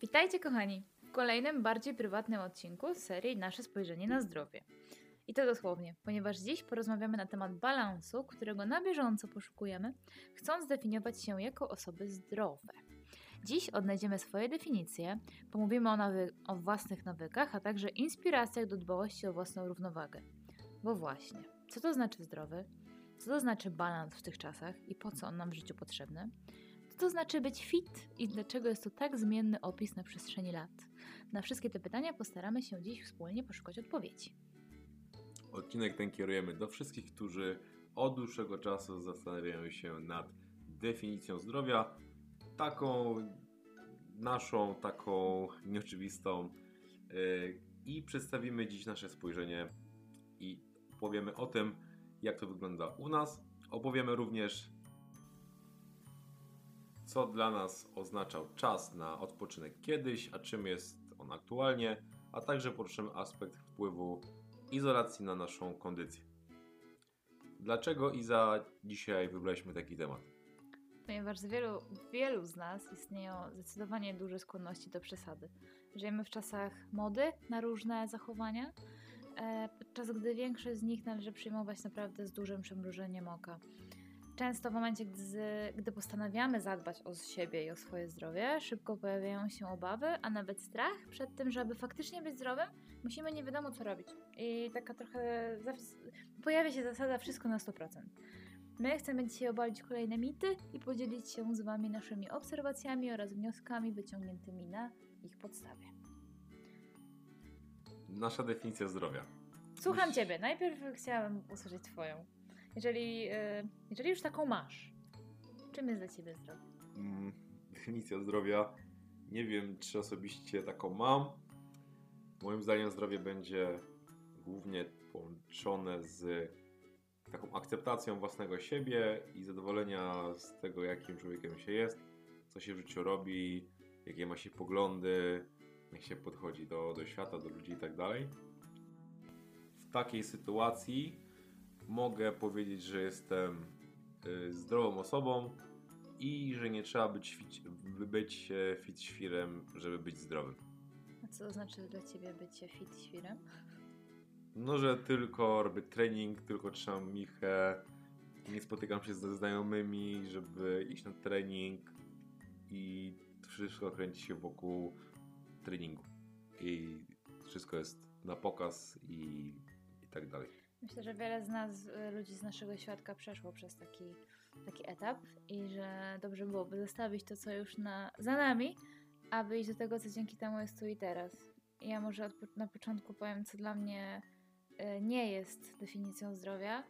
Witajcie kochani w kolejnym bardziej prywatnym odcinku serii Nasze spojrzenie na zdrowie. I to dosłownie, ponieważ dziś porozmawiamy na temat balansu, którego na bieżąco poszukujemy, chcąc zdefiniować się jako osoby zdrowe. Dziś odnajdziemy swoje definicje, pomówimy o, nawy- o własnych nawykach, a także inspiracjach do dbałości o własną równowagę. Bo właśnie, co to znaczy zdrowy? Co to znaczy balans w tych czasach i po co on nam w życiu potrzebny? To znaczy być fit i dlaczego jest to tak zmienny opis na przestrzeni lat? Na wszystkie te pytania postaramy się dziś wspólnie poszukać odpowiedzi. Odcinek ten kierujemy do wszystkich, którzy od dłuższego czasu zastanawiają się nad definicją zdrowia, taką naszą, taką nieoczywistą. Yy, I przedstawimy dziś nasze spojrzenie i powiemy o tym, jak to wygląda u nas. Opowiemy również, co dla nas oznaczał czas na odpoczynek kiedyś, a czym jest on aktualnie, a także poruszymy aspekt wpływu izolacji na naszą kondycję. Dlaczego Iza dzisiaj wybraliśmy taki temat? Ponieważ z wielu, wielu z nas istnieją zdecydowanie duże skłonności do przesady. Żyjemy w czasach mody na różne zachowania, e, podczas gdy większość z nich należy przyjmować naprawdę z dużym przymrużeniem oka. Często w momencie, gdy, gdy postanawiamy zadbać o siebie i o swoje zdrowie, szybko pojawiają się obawy, a nawet strach przed tym, że aby faktycznie być zdrowym, musimy nie wiadomo co robić. I taka trochę pojawia się zasada wszystko na 100%. My chcemy dzisiaj obalić kolejne mity i podzielić się z Wami naszymi obserwacjami oraz wnioskami wyciągniętymi na ich podstawie. Nasza definicja zdrowia. Słucham Ciebie. Najpierw chciałabym usłyszeć Twoją. Jeżeli, y, jeżeli już taką masz, czym jest dla Ciebie zdrowie? Mm, definicja zdrowia. Nie wiem, czy osobiście taką mam. Moim zdaniem zdrowie będzie głównie połączone z taką akceptacją własnego siebie i zadowolenia z tego, jakim człowiekiem się jest, co się w życiu robi, jakie ma się poglądy, jak się podchodzi do, do świata, do ludzi i tak dalej. W takiej sytuacji mogę powiedzieć, że jestem y, zdrową osobą i że nie trzeba być, fit, być e, fit świrem, żeby być zdrowym. A co to znaczy dla Ciebie bycie fit świrem? No, że tylko robię trening, tylko trzymam michę, nie spotykam się ze znajomymi, żeby iść na trening i wszystko kręci się wokół treningu. I wszystko jest na pokaz i, i tak dalej. Myślę, że wiele z nas, y, ludzi z naszego świadka, przeszło przez taki, taki etap i że dobrze byłoby zostawić to, co już na, za nami, a wyjść do tego, co dzięki temu jest tu i teraz. Ja może od, na początku powiem, co dla mnie y, nie jest definicją zdrowia.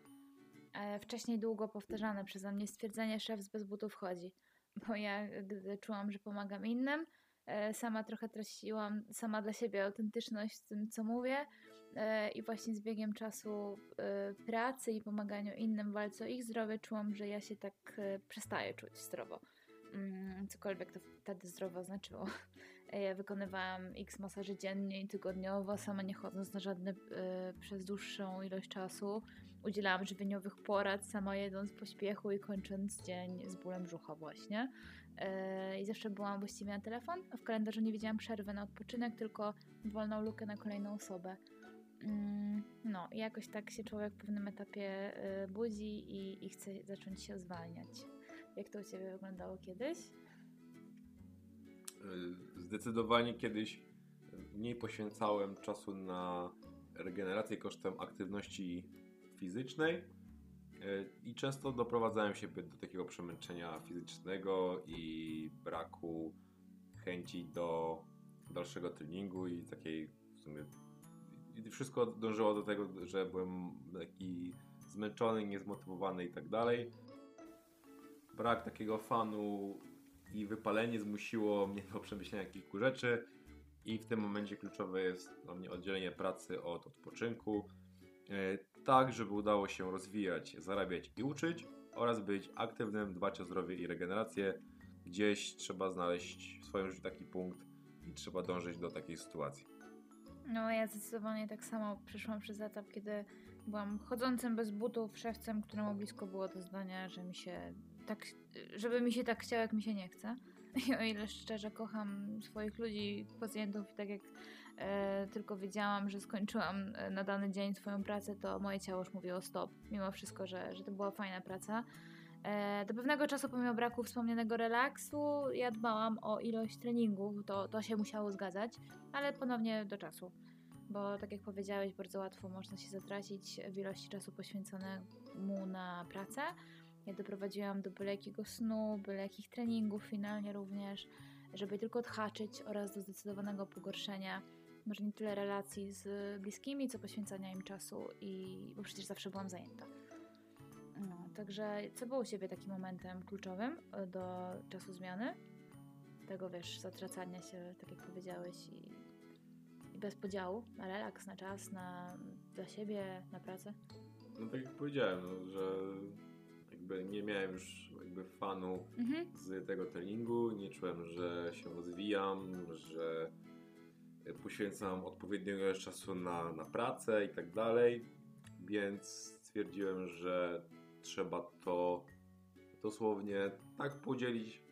Wcześniej długo powtarzane przeze mnie stwierdzenie szef z bez butów chodzi. Bo ja, gdy czułam, że pomagam innym, e, sama trochę traciłam sama dla siebie autentyczność w tym, co mówię i właśnie z biegiem czasu e, pracy i pomaganiu innym walce o ich zdrowie czułam, że ja się tak e, przestaję czuć zdrowo. Mm, Cokolwiek to wtedy zdrowo znaczyło. E, Ja wykonywałam x masaży dziennie i tygodniowo, sama nie chodząc na żadne e, przez dłuższą ilość czasu. Udzielałam żywieniowych porad, sama jedząc pośpiechu i kończąc dzień z bólem brzucha właśnie. E, I zawsze byłam właściwie na telefon, a w kalendarzu nie widziałam przerwy na odpoczynek, tylko wolną lukę na kolejną osobę. Mm, No, jakoś tak się człowiek w pewnym etapie y, budzi i, i chce zacząć się zwalniać. Jak to u Ciebie wyglądało kiedyś? Y, Zdecydowanie kiedyś mniej poświęcałem czasu na regenerację kosztem aktywności fizycznej y, i często doprowadzałem siebie do takiego przemęczenia fizycznego i braku chęci do dalszego treningu i takiej w sumie i wszystko dążyło do tego, że byłem taki zmęczony, niezmotywowany i tak dalej. Brak takiego fanu i wypalenie zmusiło mnie do przemyślenia kilku rzeczy i w tym momencie kluczowe jest dla mnie oddzielenie pracy od odpoczynku, e, tak żeby udało się rozwijać, zarabiać i uczyć oraz być aktywnym, dbać o zdrowie i regenerację. Gdzieś trzeba znaleźć w swoim życiu taki punkt i trzeba dążyć do takiej sytuacji. No, ja zdecydowanie tak samo przeszłam przez etap, kiedy byłam chodzącym bez butów szewcem, któremu blisko było do zdania, że mi się tak, żeby mi się tak chciało, jak mi się nie chce. I o ile szczerze kocham swoich ludzi, pacjentów i tak jak e, tylko wiedziałam, że skończyłam e, na dany dzień swoją pracę, to moje ciało już mówiło stop. Mimo wszystko, że, że to była fajna praca. E, do pewnego czasu, pomimo braku wspomnianego relaksu, ja dbałam o ilość treningów, to, to się musiało zgadzać, ale ponownie do czasu. Bo tak jak powiedziałeś, bardzo łatwo można się zatracić w ilości czasu poświęconemu na pracę. Ja doprowadziłam do byle jakiego snu, byle jakich treningów finalnie również, żeby tylko odhaczyć oraz do zdecydowanego pogorszenia może nie tyle relacji z bliskimi, co poświęcania im czasu i bo przecież zawsze byłam zajęta. Także co było u Ciebie takim momentem kluczowym e, do czasu zmiany? Tego, wiesz, zatracania się, tak jak powiedziałeś i, i bez podziału na relaks, na czas, na dla siebie, na pracę? No tak jak powiedziałem, no, że jakby nie miałem już jakby fanu Mhm. z tego treningu, nie czułem, że się rozwijam, że poświęcam odpowiednią ilość czasu na, na pracę i tak dalej, więc stwierdziłem, że trzeba to dosłownie tak podzielić,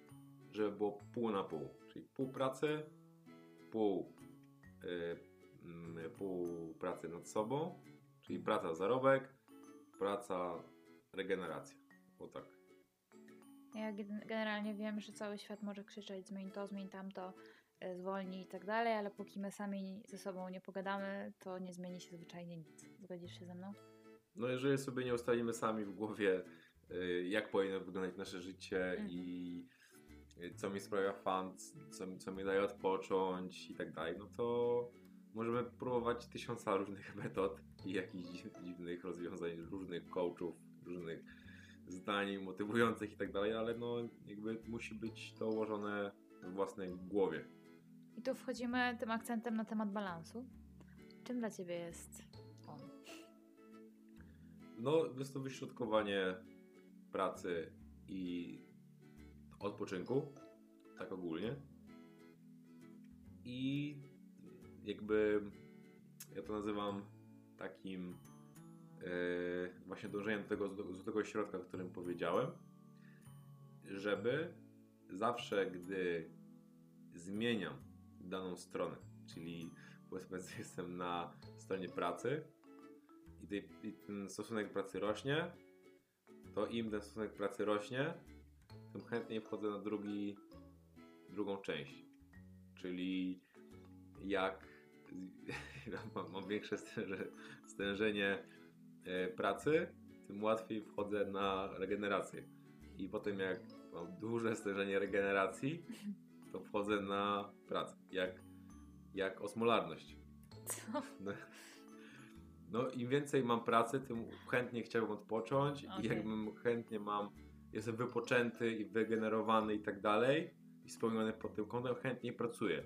żeby było pół na pół, czyli pół pracy, pół, y, mm, pół pracy nad sobą, czyli praca zarobek, praca regeneracja, o tak. Ja gen- generalnie wiem, że cały świat może krzyczeć zmień to, zmień tamto, e, zwolnij i tak dalej, ale póki my sami ze sobą nie pogadamy, to nie zmieni się zwyczajnie nic. Zgodzisz się ze mną? No jeżeli sobie nie ustalimy sami w głowie, y, jak powinno wyglądać nasze życie Mhm. i y, co mi sprawia fan, co, mi- co mi daje odpocząć i tak dalej, no to możemy próbować tysiąca różnych metod i jakichś dziw- dziwnych rozwiązań, różnych coachów, różnych zdań motywujących i tak dalej, ale no jakby musi być to ułożone w własnej głowie. I tu wchodzimy tym akcentem na temat balansu. Czym dla Ciebie jest? No, jest to wyśrodkowanie pracy i odpoczynku, tak ogólnie. I jakby ja to nazywam takim e, właśnie dążeniem do tego złotego środka, o którym powiedziałem, żeby zawsze, gdy zmieniam daną stronę, czyli powiedzmy, jestem na stronie pracy, i, tej, i ten stosunek pracy rośnie, to im ten stosunek pracy rośnie, tym chętniej wchodzę na drugi, drugą część. Czyli jak mam, mam większe stęże, stężenie e, pracy, tym łatwiej wchodzę na regenerację. I potem jak mam duże stężenie regeneracji, to wchodzę na pracę. Jak, jak osmolarność. Co? No, no im więcej mam pracy, tym chętniej chciałbym odpocząć i Okej. jakbym chętnie mam, jestem wypoczęty i wygenerowany i tak dalej i spełniony pod tym kątem, chętniej pracuję.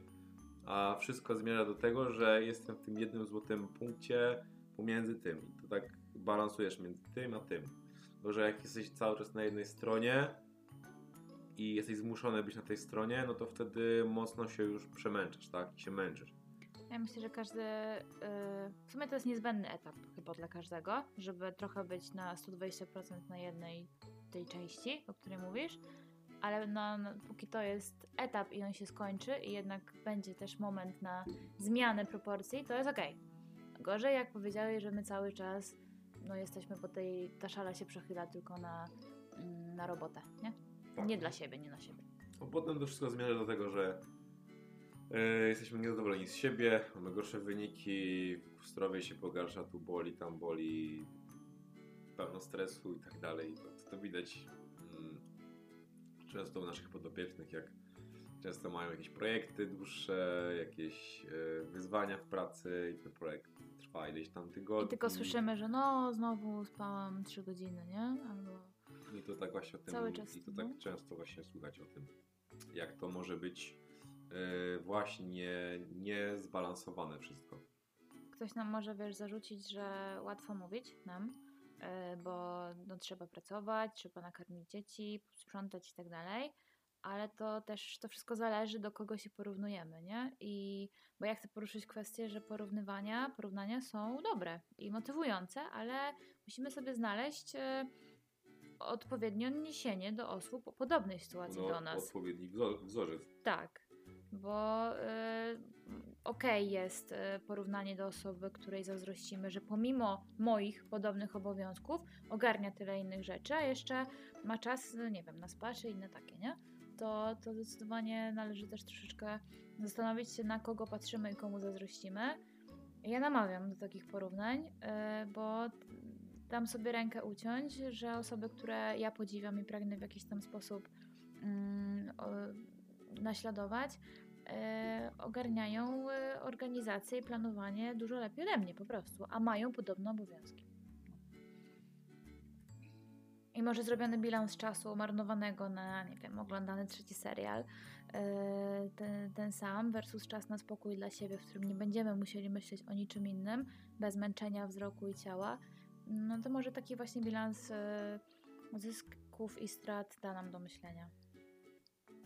A wszystko zmierza do tego, że jestem w tym jednym złotym punkcie pomiędzy tym i to tak balansujesz między tym a tym. Bo że jak jesteś cały czas na jednej stronie i jesteś zmuszony być na tej stronie, no to wtedy mocno się już przemęczysz, tak? I się męczysz. Ja myślę, że każdy. Yy, w sumie to jest niezbędny etap chyba dla każdego, żeby trochę być na 120% na jednej tej części, o której mówisz. Ale no, no, póki to jest etap i on się skończy, i jednak będzie też moment na zmianę proporcji, to jest okej. Gorzej, jak powiedziałeś, że my cały czas no, jesteśmy po tej. Ta szala się przechyla tylko na, mm, na robotę, nie? Tak. Nie dla siebie, nie na siebie. No potem to wszystko zmierza do tego, że jesteśmy niezadowoleni z siebie, mamy gorsze wyniki, zdrowie się pogarsza, tu boli, tam boli, pełno stresu i tak dalej. To, to widać mm, często u naszych podopiecznych, jak często mają jakieś projekty dłuższe, jakieś e, wyzwania w pracy i ten projekt trwa ileś tam tygodni. I tylko słyszymy, że no, znowu spałam 3 godziny, nie? Albo. I to tak właśnie o tym, Cały czas, i to no. tak często właśnie słychać o tym, jak to może być e, właśnie niezbalansowane wszystko. Ktoś nam może, wiesz, zarzucić, że łatwo mówić nam, yy, bo no, trzeba pracować, trzeba nakarmić dzieci, sprzątać i tak dalej, ale to też to wszystko zależy, do kogo się porównujemy, nie? I bo ja chcę poruszyć kwestię, że porównywania, porównania są dobre i motywujące, ale musimy sobie znaleźć yy, odpowiednie odniesienie do osób o podobnej sytuacji No, do nas. Odpowiedni wzo- wzorzec. Tak, bo y, okej jest y, porównanie do osoby, której zazdrościmy, że pomimo moich podobnych obowiązków ogarnia tyle innych rzeczy, a jeszcze ma czas, no nie wiem, na spa czy inne takie, nie? To, to zdecydowanie należy też troszeczkę zastanowić się, na kogo patrzymy i komu zazdrościmy. Ja namawiam do takich porównań, y, bo dam sobie rękę uciąć, że osoby, które ja podziwiam i pragnę w jakiś tam sposób mm, naśladować, e, ogarniają e, organizację i planowanie dużo lepiej ode mnie po prostu, a mają podobne obowiązki. I może zrobiony bilans czasu marnowanego na, nie wiem, oglądany trzeci serial, e, ten, ten sam, versus czas na spokój dla siebie, w którym nie będziemy musieli myśleć o niczym innym, bez męczenia wzroku i ciała, no to może taki właśnie bilans zysków i strat da nam do myślenia.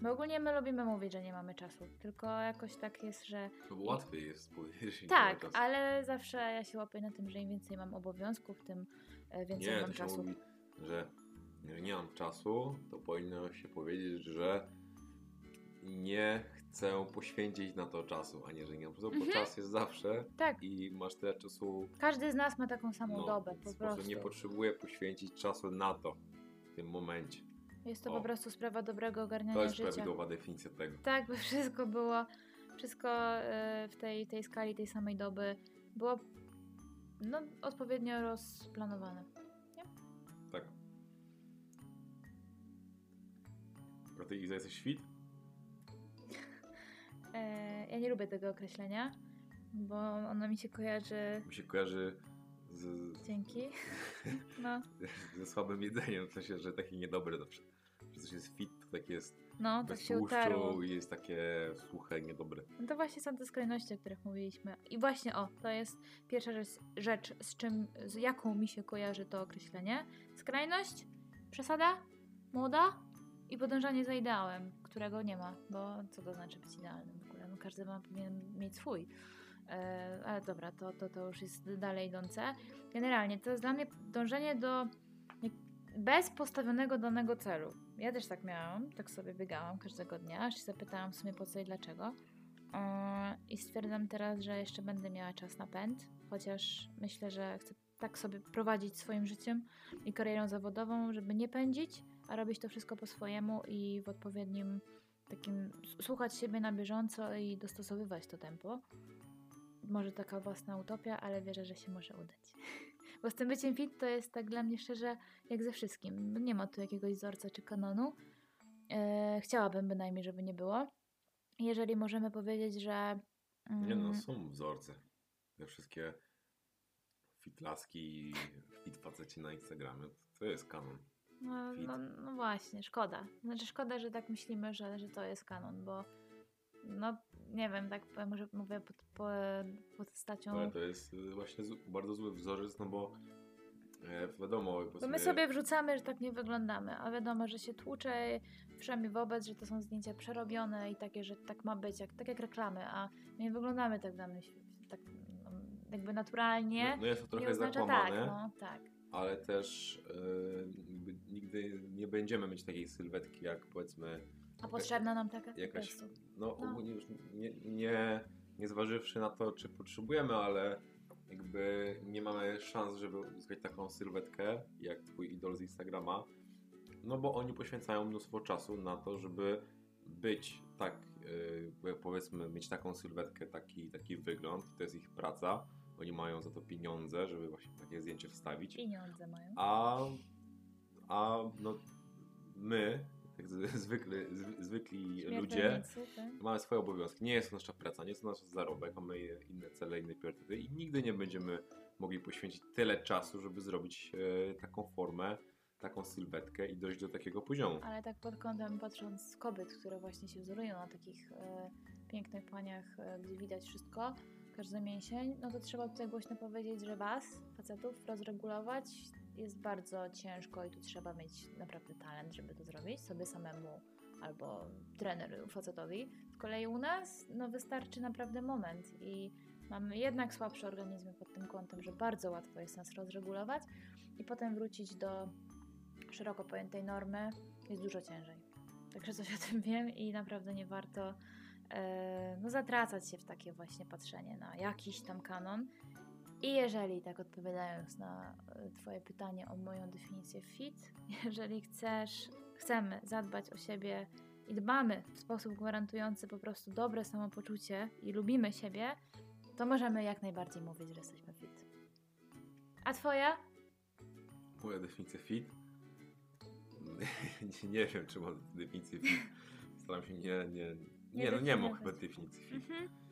Bo ogólnie my lubimy mówić, że nie mamy czasu, tylko jakoś tak jest, że No bo łatwiej jest powiedzieć. że nie tak, ma czasu. ale zawsze ja się łapię na tym, że im więcej mam obowiązków, tym e, więcej Nie, mam to się czasu. mówi, że że nie mam czasu, to powinno się powiedzieć, że nie chcę poświęcić na to czasu, a nie, że nie mam czasu, bo Mhm. czas jest zawsze Tak, i masz tyle czasu. każdy z nas ma taką samą No, dobę, po prostu. nie potrzebuję poświęcić czasu na to w tym momencie. Jest to O. po prostu sprawa dobrego To ogarniania jest życia. prawidłowa definicja tego. Tak, by wszystko było, wszystko e, w tej, tej skali, tej samej doby było no, odpowiednio rozplanowane. Tak. A ty Iza jesteś świt? E, ja nie lubię tego określenia, bo ono mi się kojarzy. Mi się kojarzy z, Dzięki. No, ze słabym jedzeniem, w sensie, że takie niedobre zawsze. Że coś jest fit, to takie jest no tak się utarło. tłuszczu i jest takie suche, niedobre. No to właśnie są te skrajności, o których mówiliśmy. I właśnie o, to jest pierwsza rzecz, rzecz z czym, z jaką mi się kojarzy to określenie. Skrajność, przesada, moda i podążanie za ideałem, którego nie ma, bo co to znaczy być idealnym w ogóle? No każdy ma, powinien mieć swój. E, ale dobra, to, to, to już jest dalej idące. Generalnie to jest dla mnie dążenie do bez postawionego danego celu. Ja też tak miałam, tak sobie biegałam każdego dnia, aż się zapytałam w sumie po co i dlaczego. Yy, I stwierdzam teraz, że jeszcze będę miała czas na pęd, chociaż myślę, że chcę tak sobie prowadzić swoim życiem i karierą zawodową, żeby nie pędzić, a robić to wszystko po swojemu i w odpowiednim takim słuchać siebie na bieżąco i dostosowywać to tempo. Może taka własna utopia, ale wierzę, że się może udać. Bo z tym byciem fit to jest tak dla mnie szczerze jak ze wszystkim. Nie ma tu jakiegoś wzorca czy kanonu. E, chciałabym bynajmniej, żeby nie było. Jeżeli możemy powiedzieć, że. mm, Nie no, są wzorce. Te wszystkie fitlaski i fit faceci na Instagramie, to, jest kanon. no, no, no właśnie, szkoda. Znaczy, szkoda, że tak myślimy, że, że to jest kanon, bo. No, nie wiem, tak powiem, może mówię pod, po, pod postacią. Ale to jest y, właśnie bardzo zły wzorzec, no bo e, wiadomo, Bo my sobie wrzucamy, że tak nie wyglądamy, a wiadomo, że się tłucze wszemi wobec, że to są zdjęcia przerobione i takie, że tak ma być, jak, tak jak reklamy, a my nie wyglądamy tak w danym tak no, jakby naturalnie. no, no jest to trochę oznacza tak, no tak. ale też jakby nigdy nie będziemy mieć takiej sylwetki, jak powiedzmy A potrzebna nam taka jakaś, no, No. ogólnie już nie, nie, nie zważywszy na to, czy potrzebujemy, ale jakby nie mamy szans, żeby uzyskać taką sylwetkę, jak twój idol z Instagrama, no bo oni poświęcają mnóstwo czasu na to, żeby być tak, yy, powiedzmy, mieć taką sylwetkę, taki, taki wygląd, to jest ich praca, oni mają za to pieniądze, żeby właśnie takie zdjęcie wstawić, Pieniądze mają. a, a no, my, jak zwykli, zwy- zwykli ludzie, tak? mamy swoje obowiązki. Nie jest to nasza praca, nie jest to nasz zarobek, mamy inne cele, inne priorytety i nigdy nie będziemy mogli poświęcić tyle czasu, żeby zrobić e, taką formę, taką sylwetkę i dojść do takiego poziomu. Ale tak pod kątem patrząc kobiet, które właśnie się wzorują na takich e, pięknych paniach, e, gdzie widać wszystko, każdy mięsień, no to trzeba tutaj głośno powiedzieć, że was, facetów, rozregulować jest bardzo ciężko i tu trzeba mieć naprawdę talent, żeby to zrobić sobie samemu albo trener facetowi. Z kolei u nas no wystarczy naprawdę moment i mamy jednak słabsze organizmy pod tym kątem, że bardzo łatwo jest nas rozregulować i potem wrócić do szeroko pojętej normy jest dużo ciężej. Także coś o tym wiem i naprawdę nie warto e, no, zatracać się w takie właśnie patrzenie na jakiś tam kanon. I jeżeli, tak odpowiadając na e, Twoje pytanie o moją definicję fit, jeżeli chcesz, chcemy zadbać o siebie i dbamy w sposób gwarantujący po prostu dobre samopoczucie i lubimy siebie, to możemy jak najbardziej mówić, że jesteśmy fit. A Twoja? Moja definicja fit? nie, nie wiem, czy mam definicję fit. Staram się nie, nie, nie, no nie mam chyba definicji fit. Mhm.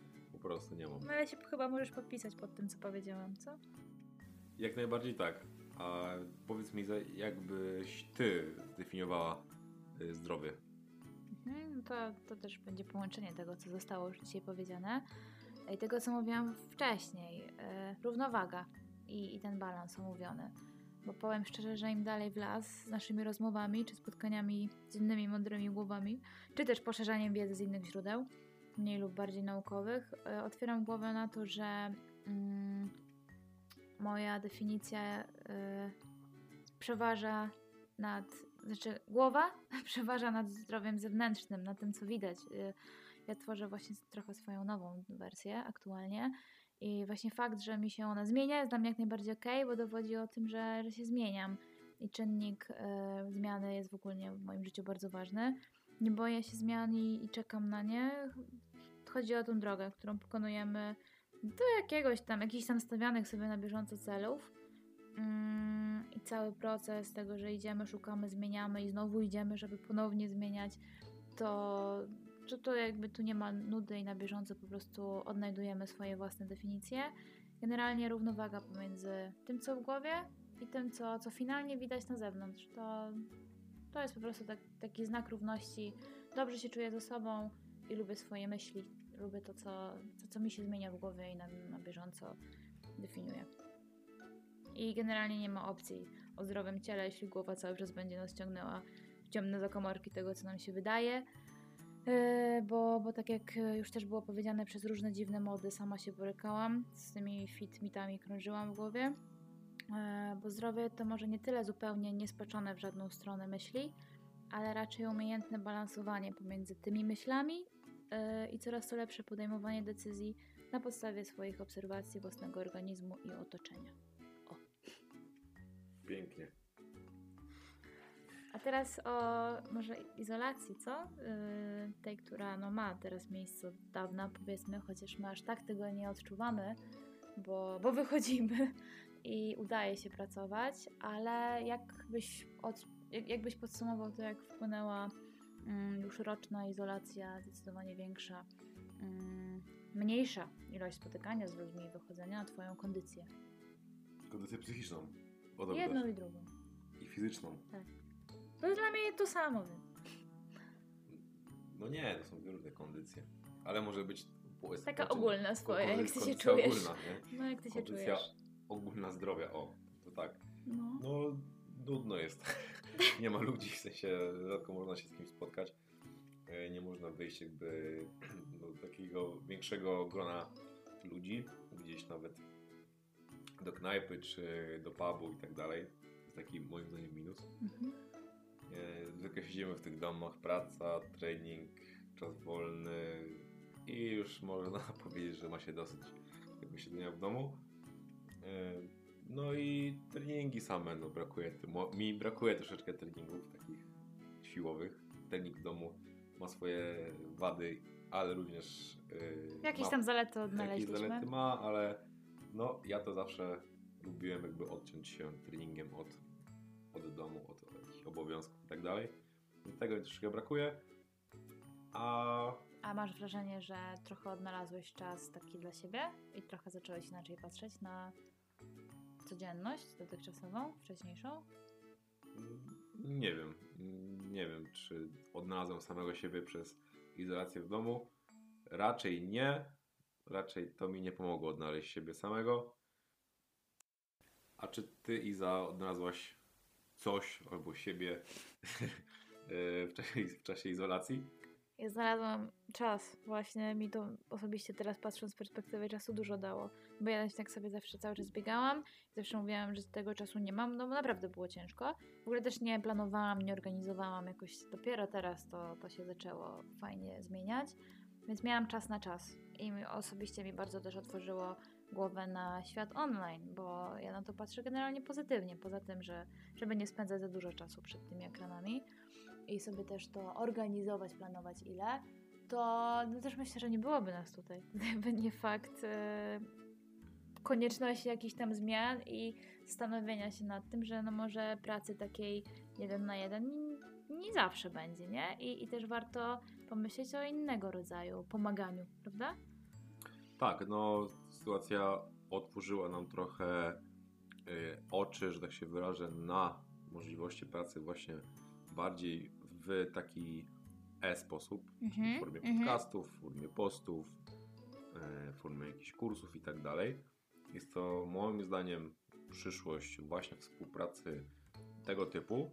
Po prostu nie mam. No ale się chyba możesz podpisać pod tym, co powiedziałam, co? Jak najbardziej tak. A powiedz mi, jakbyś ty zdefiniowała y, zdrowie? Mhm, no to, to też będzie połączenie tego, co zostało już dzisiaj powiedziane i tego, co mówiłam wcześniej. E, równowaga i, i ten balans omówiony. Bo powiem szczerze, że im dalej w las z naszymi rozmowami, czy spotkaniami z innymi mądrymi głowami, czy też poszerzaniem wiedzy z innych źródeł, mniej lub bardziej naukowych, e, otwieram głowę na to, że mm, moja definicja e, przeważa nad, znaczy głowa przeważa nad zdrowiem zewnętrznym, nad tym, co widać. Y, Ja tworzę właśnie trochę swoją nową wersję aktualnie i właśnie fakt, że mi się ona zmienia jest dla mnie jak najbardziej okej, bo dowodzi o tym, że, że się zmieniam i czynnik y, zmiany jest w ogóle w moim życiu bardzo ważny. Nie boję się zmian i, i czekam na nie. Chodzi o tą drogę, którą pokonujemy do jakiegoś tam, jakichś tam stawianych sobie na bieżąco celów. Mm, I cały proces tego, że idziemy, szukamy, zmieniamy i znowu idziemy, żeby ponownie zmieniać, to, to, to jakby tu nie ma nudy i na bieżąco po prostu odnajdujemy swoje własne definicje. Generalnie równowaga pomiędzy tym, co w głowie i tym, co, co finalnie widać na zewnątrz. To, to jest po prostu tak, taki znak równości. Dobrze się czuję ze sobą i lubię swoje myśli. Lubię to, co, to, co mi się zmienia w głowie i na, na bieżąco definiuję. I generalnie nie ma opcji o zdrowym ciele, jeśli głowa cały czas będzie nas ciągnęła w ciemne zakomorki tego, co nam się wydaje. Yy, bo, bo tak jak już też było powiedziane przez różne dziwne mody, sama się borykałam, z tymi fit mitami krążyłam w głowie. Yy, bo zdrowie to może nie tyle zupełnie niespaczone w żadną stronę myśli, ale raczej umiejętne balansowanie pomiędzy tymi myślami yy, i coraz to lepsze podejmowanie decyzji na podstawie swoich obserwacji własnego organizmu i otoczenia. Pięknie. A teraz o może izolacji, co? Yy, tej, która no, ma teraz miejsce od dawna, powiedzmy, chociaż my aż tak tego nie odczuwamy, bo, bo wychodzimy i udaje się pracować, ale jakbyś, od, jak, jakbyś podsumował to, jak wpłynęła mm, już roczna izolacja, zdecydowanie większa, mm, mniejsza ilość spotykania z ludźmi i wychodzenia na Twoją kondycję. Kondycję psychiczną. Podobno. Jedną i drugą. I fizyczną. To jest dla mnie to samo. No nie, to są dwie różne kondycje. Ale może być... Taka ogólna swoja, jak ty się czujesz. Ogólna? No jak Ty się Kondycja czujesz? Ogólna zdrowia, o, to tak. No. No, nudno jest. nie ma ludzi, w sensie rzadko można się z kimś spotkać. E, Nie można wyjść jakby do takiego większego grona ludzi, gdzieś nawet do knajpy czy do pubu i tak dalej. To jest taki moim zdaniem minus. Mhm. E, Zwykle siedzimy w tych domach, praca, trening, czas wolny i już można powiedzieć, że ma się dosyć jakby siedzenia w domu. E, No i treningi same, no brakuje, mi brakuje troszeczkę treningów takich siłowych. Trening w domu ma swoje wady, ale również e, Jakieś ma tam zalety jakieś odnaleźliśmy. zalety ma, ale no ja to zawsze lubiłem jakby odciąć się treningiem od, od domu, od jakichś obowiązków i tak dalej. Tego mi troszkę brakuje. A A masz wrażenie, że trochę odnalazłeś czas taki dla siebie i trochę zacząłeś inaczej patrzeć na codzienność dotychczasową, wcześniejszą? mm, nie wiem, mm, nie wiem, czy odnalazłem samego siebie przez izolację w domu. Raczej nie. Raczej to mi nie pomogło odnaleźć siebie samego. A czy ty, Iza, odnalazłaś coś albo siebie w czasie, w czasie izolacji? Ja znalazłam czas. Właśnie mi to osobiście teraz patrząc z perspektywy czasu dużo dało. Bo ja tak sobie zawsze cały czas biegałam. Zawsze mówiłam, że tego czasu nie mam, no bo naprawdę było ciężko. W ogóle też nie planowałam, nie organizowałam jakoś. Dopiero teraz to, to się zaczęło fajnie zmieniać. Więc miałam czas na czas. I osobiście mi bardzo też otworzyło głowę na świat online, bo ja na to patrzę generalnie pozytywnie. Poza tym, że żeby nie spędzać za dużo czasu przed tymi ekranami i sobie też to organizować, planować ile, to no też myślę, że nie byłoby nas tutaj. Gdyby nie fakt e, konieczności jakichś tam zmian i zastanowienia się nad tym, że no może pracy takiej jeden na jeden nie, nie zawsze będzie, nie? I, I też warto pomyśleć o innego rodzaju pomaganiu, prawda? Tak, no sytuacja otworzyła nam trochę y, oczy, że tak się wyrażę, na możliwości pracy właśnie bardziej w taki e-sposób, Mhm, w formie mhm. podcastów, w formie postów, e, w formie jakichś kursów i tak dalej. Jest to moim zdaniem przyszłość właśnie współpracy tego typu.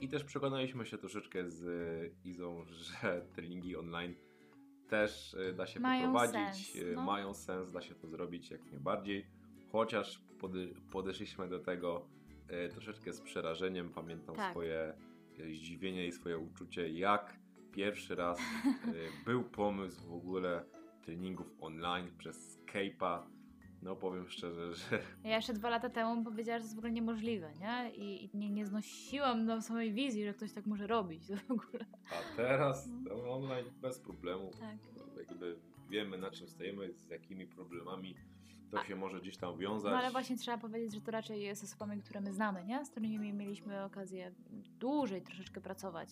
I też przekonaliśmy się troszeczkę z Izą, że treningi online też e, da się Mają poprowadzić, sens, e, no. mają sens, da się to zrobić jak najbardziej. Chociaż pode, podeszliśmy do tego troszeczkę z przerażeniem. Pamiętam Tak. swoje zdziwienie i swoje uczucie, jak pierwszy raz e, był pomysł w ogóle treningów online przez Skype'a. No powiem szczerze, że Ja jeszcze dwa lata temu powiedziała, że to jest w ogóle niemożliwe, nie? I, i nie, nie znosiłam do samej wizji, że ktoś tak może robić w ogóle. a teraz no, online bez problemu. Tak. Jakby wiemy na czym stoimy, z jakimi problemami to się może gdzieś tam wiązać. No ale właśnie trzeba powiedzieć, że to raczej jest osobami, które my znamy, nie? Z którymi mieliśmy okazję dłużej troszeczkę pracować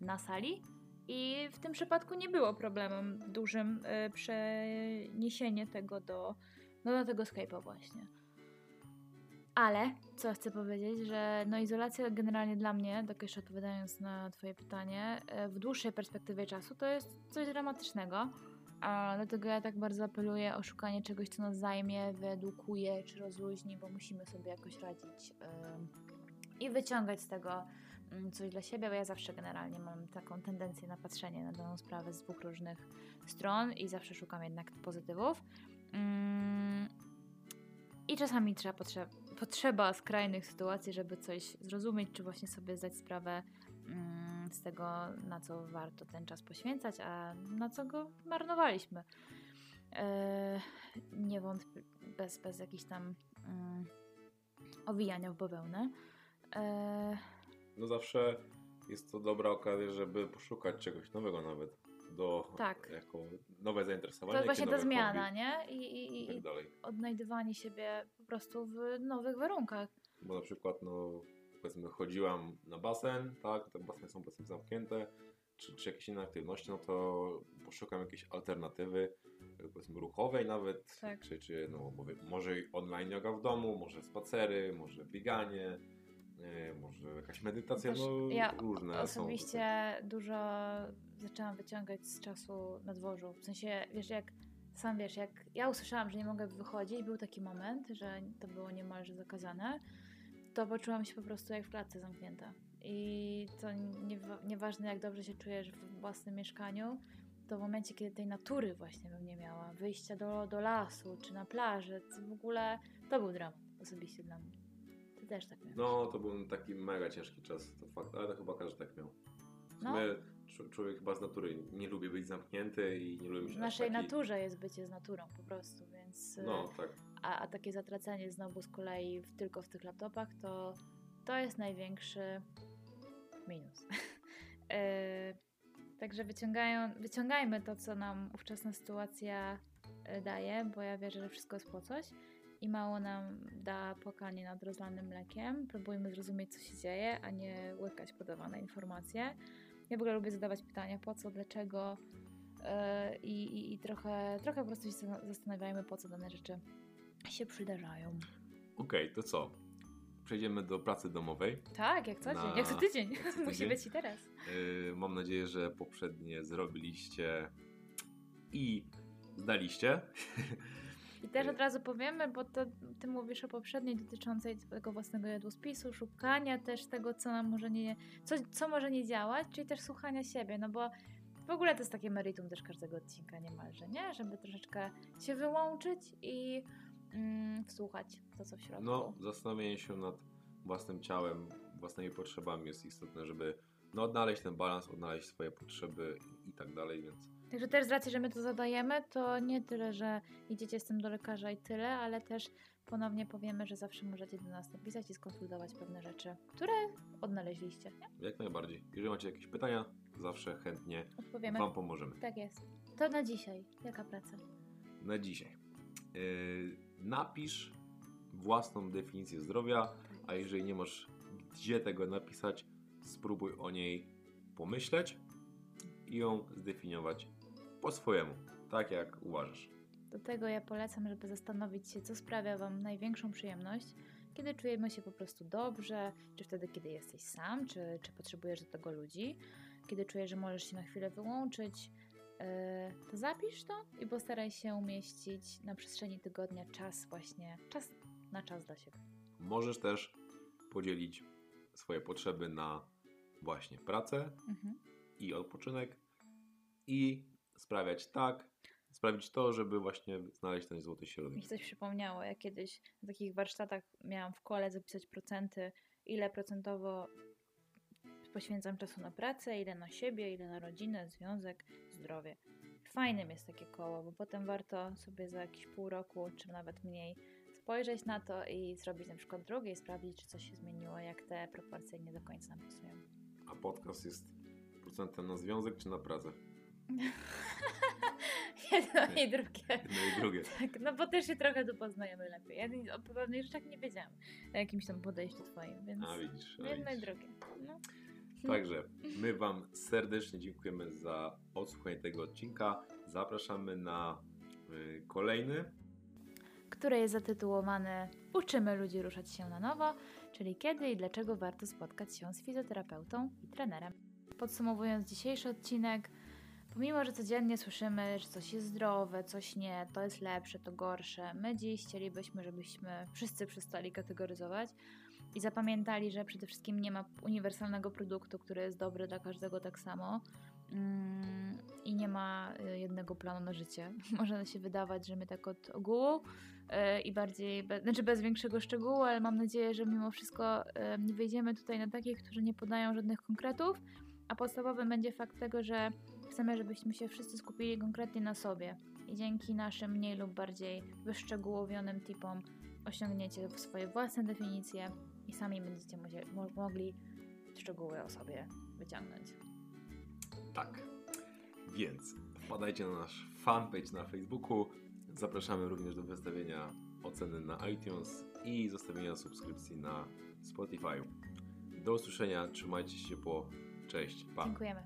na sali. I w tym przypadku nie było problemem dużym y, przeniesienie tego do, no, do tego Skype'a właśnie. Ale, co chcę powiedzieć, że no izolacja generalnie dla mnie, tak jeszcze odpowiadając na twoje pytanie, y, w dłuższej perspektywie czasu to jest coś dramatycznego. A dlatego ja tak bardzo apeluję o szukanie czegoś, co nas zajmie, wyedukuje czy rozluźni, bo musimy sobie jakoś radzić i wyciągać z tego ym, coś dla siebie, bo ja zawsze generalnie mam taką tendencję na patrzenie na daną sprawę z dwóch różnych stron i zawsze szukam jednak pozytywów. Ym, I czasami trzeba potrzeba, skrajnych sytuacji, żeby coś zrozumieć, czy właśnie sobie zdać sprawę mm, z tego, na co warto ten czas poświęcać, a na co go marnowaliśmy. E, nie wątpię, bez, bez jakichś tam mm, owijania w bawełnę. E, No zawsze jest to dobra okazja, żeby poszukać czegoś nowego nawet. Do, Tak. Jako nowe to zainteresowanie, jest właśnie ta zmiana, hobby nie? I, i, I i, tak odnajdywanie siebie po prostu w nowych warunkach. Bo na przykład, no powiedzmy, chodziłam na basen, tak, te baseny są powiedzmy zamknięte, czy, czy jakieś inne aktywności, no to poszukam jakiejś alternatywy, powiedzmy ruchowej nawet, Tak. czy, czy no, mówię, może online yoga w domu, może spacery, może bieganie, e, może jakaś medytacja, Też no ja różne są. Osobiście dużo zaczęłam wyciągać z czasu na dworzu. W sensie, wiesz, jak sam wiesz, jak ja usłyszałam, że nie mogę wychodzić, był taki moment, że to było niemalże zakazane, to poczułam się po prostu jak w klatce zamknięta. I to nie, nieważne jak dobrze się czujesz w własnym mieszkaniu, to w momencie, kiedy tej natury właśnie bym nie miała, wyjścia do, do lasu czy na plażę, to w ogóle to był dramat osobiście dla mnie. Ty też tak miałeś. No, to był taki mega ciężki czas, to fakt, ale to chyba każdy tak miał. No. człowiek chyba z natury nie lubi być zamknięty i nie lubi mieć W naszej taki... naturze jest bycie z naturą po prostu, więc y, No, tak. A, a takie zatracenie znowu z kolei w, tylko w tych laptopach to, to jest największy minus. E, Także wyciągają, wyciągajmy to, co nam ówczesna sytuacja e, daje, bo ja wierzę, że wszystko jest po coś i mało nam da płakanie nad rozlanym mlekiem. Próbujmy zrozumieć, co się dzieje, a nie łykać podawane informacje. Ja w ogóle lubię zadawać pytania, po co, dlaczego i, i, i trochę, trochę po prostu się zastanawiajmy, po co dane rzeczy się przydarzają. Okej, to co? Przejdziemy do pracy domowej. Tak, jak co dzień, Na- jak co tydzień. jak co Musi tydzień. być i teraz. Yy, mam nadzieję, że poprzednie zrobiliście i zdaliście. I też od razu powiemy, bo to ty mówisz o poprzedniej dotyczącej tego własnego jadłospisu, szukania też tego, co nam może nie, co, co może nie działać, czyli też słuchania siebie, no bo W ogóle to jest takie meritum też każdego odcinka niemalże, nie? Żeby troszeczkę się wyłączyć i mm, wsłuchać w to, co w środku. No, zastanowienie się nad własnym ciałem, własnymi potrzebami jest istotne, żeby no, odnaleźć ten balans, odnaleźć swoje potrzeby i, i tak dalej, więc Także też z racji, że my to zadajemy, to nie tyle, że idziecie z tym do lekarza i tyle, ale też ponownie powiemy, że zawsze możecie do nas napisać i skonsultować pewne rzeczy, które odnaleźliście. Nie? jak najbardziej. Jeżeli macie jakieś pytania, zawsze chętnie Odpowiemy. Wam pomożemy. Tak jest. To na dzisiaj. Jaka praca? Na dzisiaj. Yy, napisz własną definicję zdrowia, a jeżeli nie masz gdzie tego napisać, spróbuj o niej pomyśleć i ją zdefiniować po swojemu, tak jak uważasz. Do tego ja polecam, żeby zastanowić się, co sprawia Wam największą przyjemność, kiedy czujemy się po prostu dobrze, czy wtedy, kiedy jesteś sam, czy, czy potrzebujesz do tego ludzi, kiedy czujesz, że możesz się na chwilę wyłączyć. To zapisz to i postaraj się umieścić na przestrzeni tygodnia czas właśnie, czas na czas dla siebie. Możesz też podzielić swoje potrzeby na właśnie pracę Mhm. i odpoczynek i sprawiać tak, sprawić to, żeby właśnie znaleźć ten złoty Mi środek. się coś przypomniało, ja kiedyś na takich warsztatach miałam w kole zapisać procenty, ile procentowo poświęcam czasu na pracę, ile na siebie, ile na rodzinę, związek, zdrowie. Fajnym jest takie koło, bo potem warto sobie za jakieś pół roku, czy nawet mniej, spojrzeć na to i zrobić na przykład drugie i sprawdzić, czy coś się zmieniło, jak te proporcje nie do końca nam pasują. A podcast jest procentem na związek czy na pracę? Jedno i drugie. Jedno i drugie. Tak, no bo też się trochę tu poznajemy lepiej. Ja o pewnych rzeczach nie wiedziałam, o jakimś tam podejściu twoim, więc A widzisz. A jedno i widzisz. drugie. No. Także my Wam serdecznie dziękujemy za odsłuchanie tego odcinka. Zapraszamy na y, kolejny. które jest zatytułowane Uczymy ludzi ruszać się na nowo, czyli kiedy i dlaczego warto spotkać się z fizjoterapeutą i trenerem. Podsumowując dzisiejszy odcinek, pomimo, że codziennie słyszymy, że coś jest zdrowe, coś nie, to jest lepsze, to gorsze, my dziś chcielibyśmy, żebyśmy wszyscy przestali kategoryzować i zapamiętali, że przede wszystkim nie ma uniwersalnego produktu, który jest dobry dla każdego tak samo. Mm, I nie ma y, jednego planu na życie. Może się wydawać, że my tak od ogółu y, i bardziej, znaczy bez większego szczegółu, ale mam nadzieję, że mimo wszystko y, nie wyjdziemy tutaj na takich, którzy nie podają żadnych konkretów, a podstawowym będzie fakt tego, że chcemy, żebyśmy się wszyscy skupili konkretnie na sobie i dzięki naszym mniej lub bardziej wyszczegółowionym tipom osiągniecie swoje własne definicje i sami będziecie mo- mogli szczegóły o sobie wyciągnąć. Tak. Więc wpadajcie na nasz fanpage na Facebooku. Zapraszamy również do wystawienia oceny na iTunes i zostawienia subskrypcji na Spotify. Do usłyszenia, trzymajcie się ciepło. Cześć, pa. Dziękujemy.